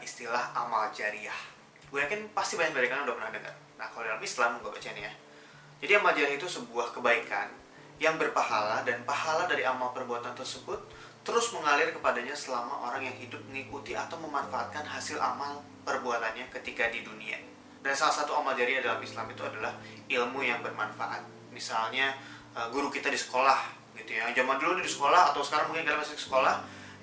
istilah amal jariah. Gue yakin pasti banyak dari kalian udah pernah dengar. Nah, kalau dalam Islam, gue baca nih ya. Jadi amal jariah itu sebuah kebaikan yang berpahala dan pahala dari amal perbuatan tersebut terus mengalir kepadanya selama orang yang hidup mengikuti atau memanfaatkan hasil amal perbuatannya ketika di dunia. Dan salah satu amal jariah dalam Islam itu adalah ilmu yang bermanfaat. Misalnya eh, guru kita di sekolah gitu ya. Zaman dulu di sekolah atau sekarang mungkin kalian masih di sekolah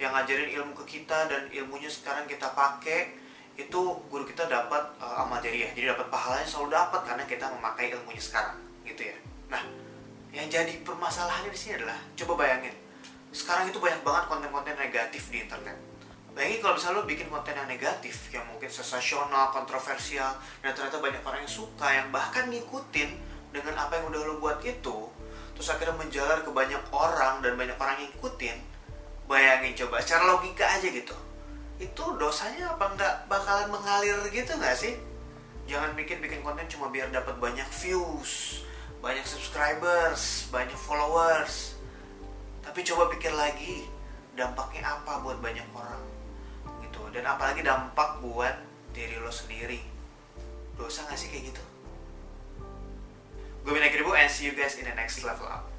yang ngajarin ilmu ke kita dan ilmunya sekarang kita pakai itu guru kita dapat uh, amal jariah. Jadi dapat pahalanya selalu dapat karena kita memakai ilmunya sekarang gitu ya. Nah, yang jadi permasalahannya di sini adalah coba bayangin sekarang itu banyak banget konten-konten negatif di internet bayangin kalau misalnya lo bikin konten yang negatif yang mungkin sensasional, kontroversial dan ternyata banyak orang yang suka yang bahkan ngikutin dengan apa yang udah lo buat itu terus akhirnya menjalar ke banyak orang dan banyak orang yang ngikutin bayangin coba secara logika aja gitu. Itu dosanya apa nggak bakalan mengalir gitu nggak sih? Jangan bikin bikin konten cuma biar dapat banyak views banyak subscribers banyak followers. Tapi coba pikir lagi dampaknya apa buat banyak orang? Gitu. Dan apalagi dampak buat diri lo sendiri. Dosa gak sih kayak gitu? Gue Bina Kribo and see you guys in the next level up